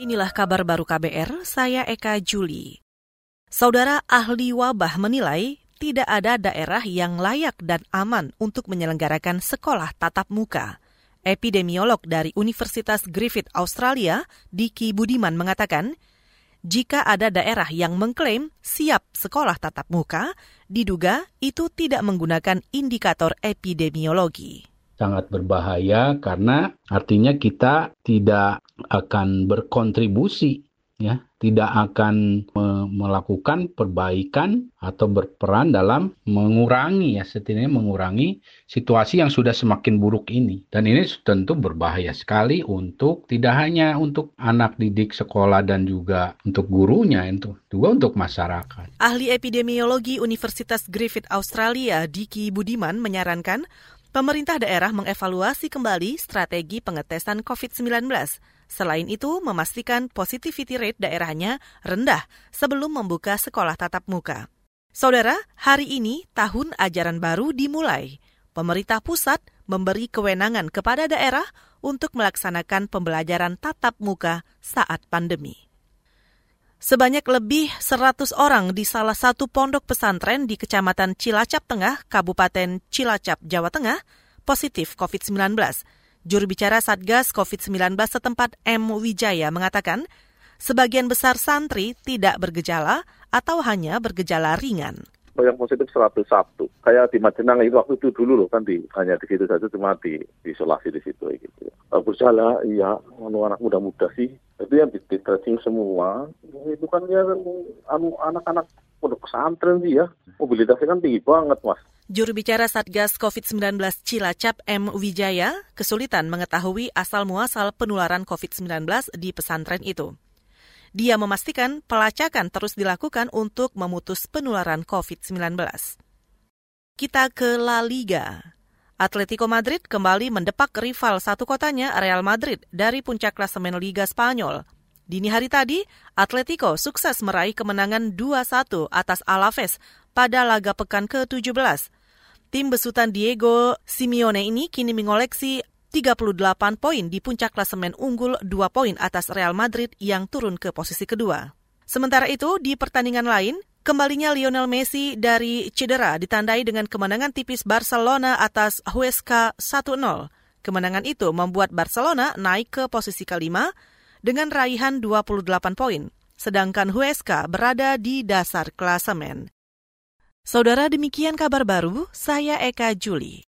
Inilah kabar baru KBR, saya Eka Juli. Saudara ahli wabah menilai tidak ada daerah yang layak dan aman untuk menyelenggarakan sekolah tatap muka. Epidemiolog dari Universitas Griffith Australia, Diki Budiman mengatakan, jika ada daerah yang mengklaim siap sekolah tatap muka, diduga itu tidak menggunakan indikator epidemiologi sangat berbahaya karena artinya kita tidak akan berkontribusi ya tidak akan me melakukan perbaikan atau berperan dalam mengurangi ya setidaknya mengurangi situasi yang sudah semakin buruk ini dan ini tentu berbahaya sekali untuk tidak hanya untuk anak didik sekolah dan juga untuk gurunya itu juga untuk masyarakat. Ahli epidemiologi Universitas Griffith Australia Diki Budiman menyarankan Pemerintah daerah mengevaluasi kembali strategi pengetesan COVID-19. Selain itu, memastikan positivity rate daerahnya rendah sebelum membuka sekolah tatap muka. Saudara, hari ini tahun ajaran baru dimulai. Pemerintah pusat memberi kewenangan kepada daerah untuk melaksanakan pembelajaran tatap muka saat pandemi. Sebanyak lebih 100 orang di salah satu pondok pesantren di Kecamatan Cilacap Tengah, Kabupaten Cilacap, Jawa Tengah, positif COVID-19. Juru bicara Satgas COVID-19 setempat M. Wijaya mengatakan, sebagian besar santri tidak bergejala atau hanya bergejala ringan yang positif 101. Kayak di Majenang itu waktu itu dulu loh kan di hanya di situ saja cuma di, isolasi di situ gitu. Bersalah iya anak muda-muda sih. Itu yang di, semua. Itu kan ya anak-anak pondok pesantren sih ya. Mobilitasnya kan tinggi banget, Mas. Juru bicara Satgas COVID-19 Cilacap M. Wijaya kesulitan mengetahui asal muasal penularan COVID-19 di pesantren itu. Dia memastikan pelacakan terus dilakukan untuk memutus penularan COVID-19. Kita ke La Liga. Atletico Madrid kembali mendepak rival satu kotanya Real Madrid dari puncak klasemen Liga Spanyol. Dini hari tadi, Atletico sukses meraih kemenangan 2-1 atas Alaves pada laga pekan ke-17. Tim besutan Diego Simeone ini kini mengoleksi 38 poin di puncak klasemen unggul 2 poin atas Real Madrid yang turun ke posisi kedua. Sementara itu, di pertandingan lain, kembalinya Lionel Messi dari cedera ditandai dengan kemenangan tipis Barcelona atas Huesca 1-0. Kemenangan itu membuat Barcelona naik ke posisi kelima dengan raihan 28 poin, sedangkan Huesca berada di dasar klasemen. Saudara demikian kabar baru, saya Eka Juli.